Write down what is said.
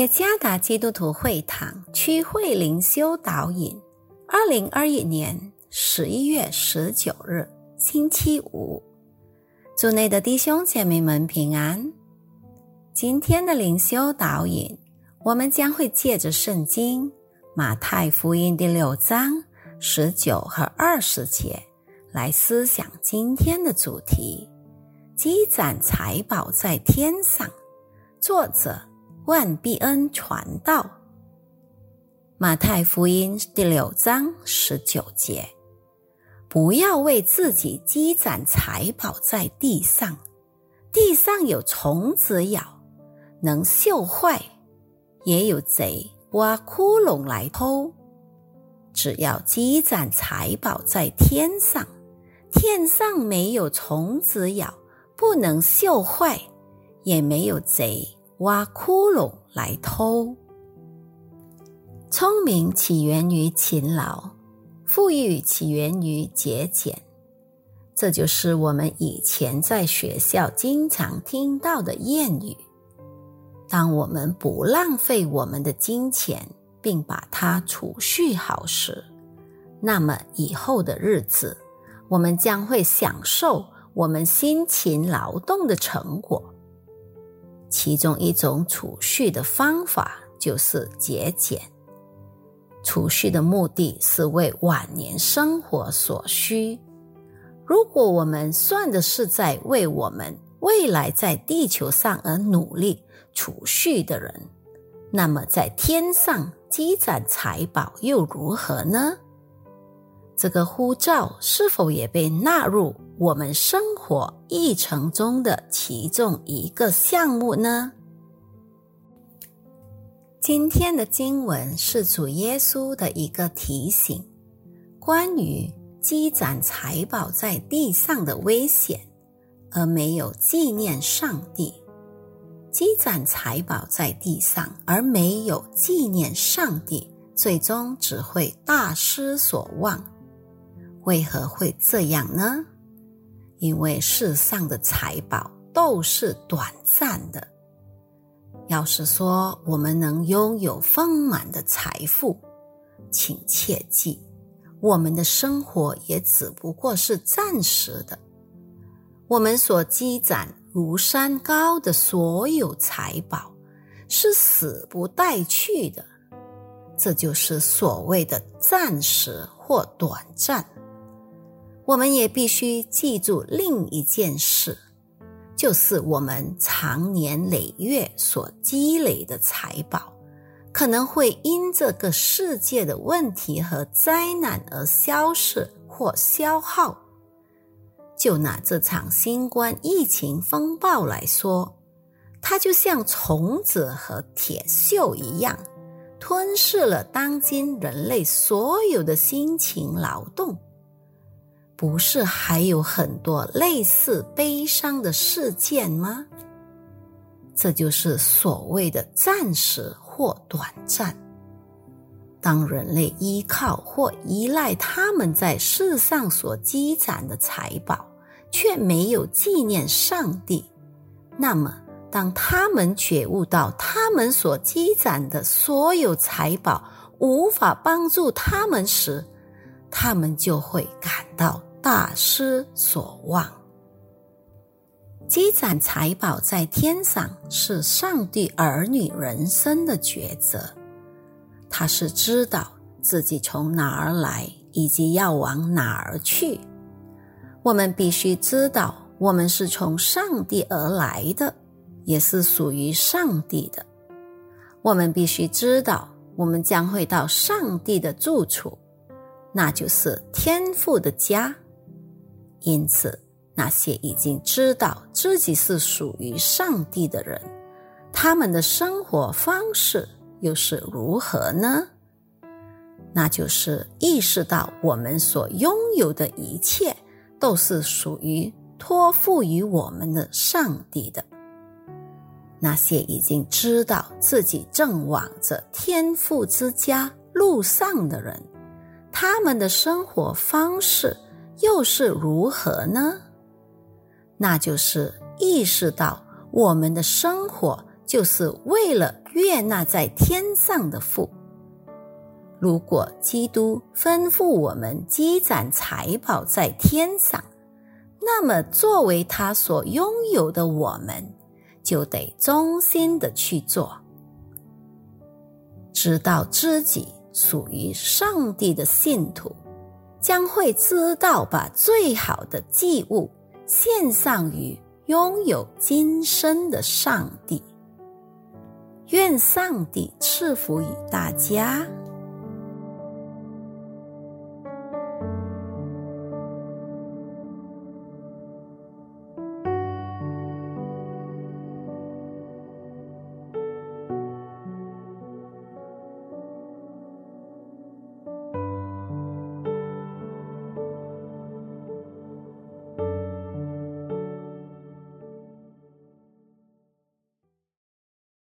耶加达基督徒会堂区会灵修导引，二零二一年十一月十九日，星期五，祝内的弟兄姐妹们平安。今天的灵修导引，我们将会借着圣经马太福音第六章十九和二十节来思想今天的主题：积攒财宝在天上。作者。万必恩传道，马太福音第六章十九节：不要为自己积攒财宝在地上，地上有虫子咬，能锈坏；也有贼挖窟窿来偷。只要积攒财宝在天上，天上没有虫子咬，不能锈坏，也没有贼。挖窟窿来偷。聪明起源于勤劳，富裕起源于节俭。这就是我们以前在学校经常听到的谚语。当我们不浪费我们的金钱，并把它储蓄好时，那么以后的日子，我们将会享受我们辛勤劳动的成果。其中一种储蓄的方法就是节俭。储蓄的目的是为晚年生活所需。如果我们算的是在为我们未来在地球上而努力储蓄的人，那么在天上积攒财宝又如何呢？这个呼召是否也被纳入我们生活议程中的其中一个项目呢？今天的经文是主耶稣的一个提醒，关于积攒财宝在地上的危险，而没有纪念上帝；积攒财宝在地上而没有纪念上帝，最终只会大失所望。为何会这样呢？因为世上的财宝都是短暂的。要是说我们能拥有丰满的财富，请切记，我们的生活也只不过是暂时的。我们所积攒如山高的所有财宝，是死不带去的。这就是所谓的暂时或短暂。我们也必须记住另一件事，就是我们长年累月所积累的财宝，可能会因这个世界的问题和灾难而消逝或消耗。就拿这场新冠疫情风暴来说，它就像虫子和铁锈一样，吞噬了当今人类所有的辛勤劳动。不是还有很多类似悲伤的事件吗？这就是所谓的暂时或短暂。当人类依靠或依赖他们在世上所积攒的财宝，却没有纪念上帝，那么当他们觉悟到他们所积攒的所有财宝无法帮助他们时，他们就会感到。大失所望。积攒财宝在天上是上帝儿女人生的抉择。他是知道自己从哪儿来，以及要往哪儿去。我们必须知道，我们是从上帝而来的，也是属于上帝的。我们必须知道，我们将会到上帝的住处，那就是天父的家。因此，那些已经知道自己是属于上帝的人，他们的生活方式又是如何呢？那就是意识到我们所拥有的一切都是属于托付于我们的上帝的。那些已经知道自己正往着天父之家路上的人，他们的生活方式。又是如何呢？那就是意识到我们的生活就是为了悦纳在天上的父。如果基督吩咐我们积攒财宝在天上，那么作为他所拥有的我们，就得忠心的去做，知道自己属于上帝的信徒，将会知道把最好的祭物献上于拥有今生的上帝。愿上帝赐福于大家。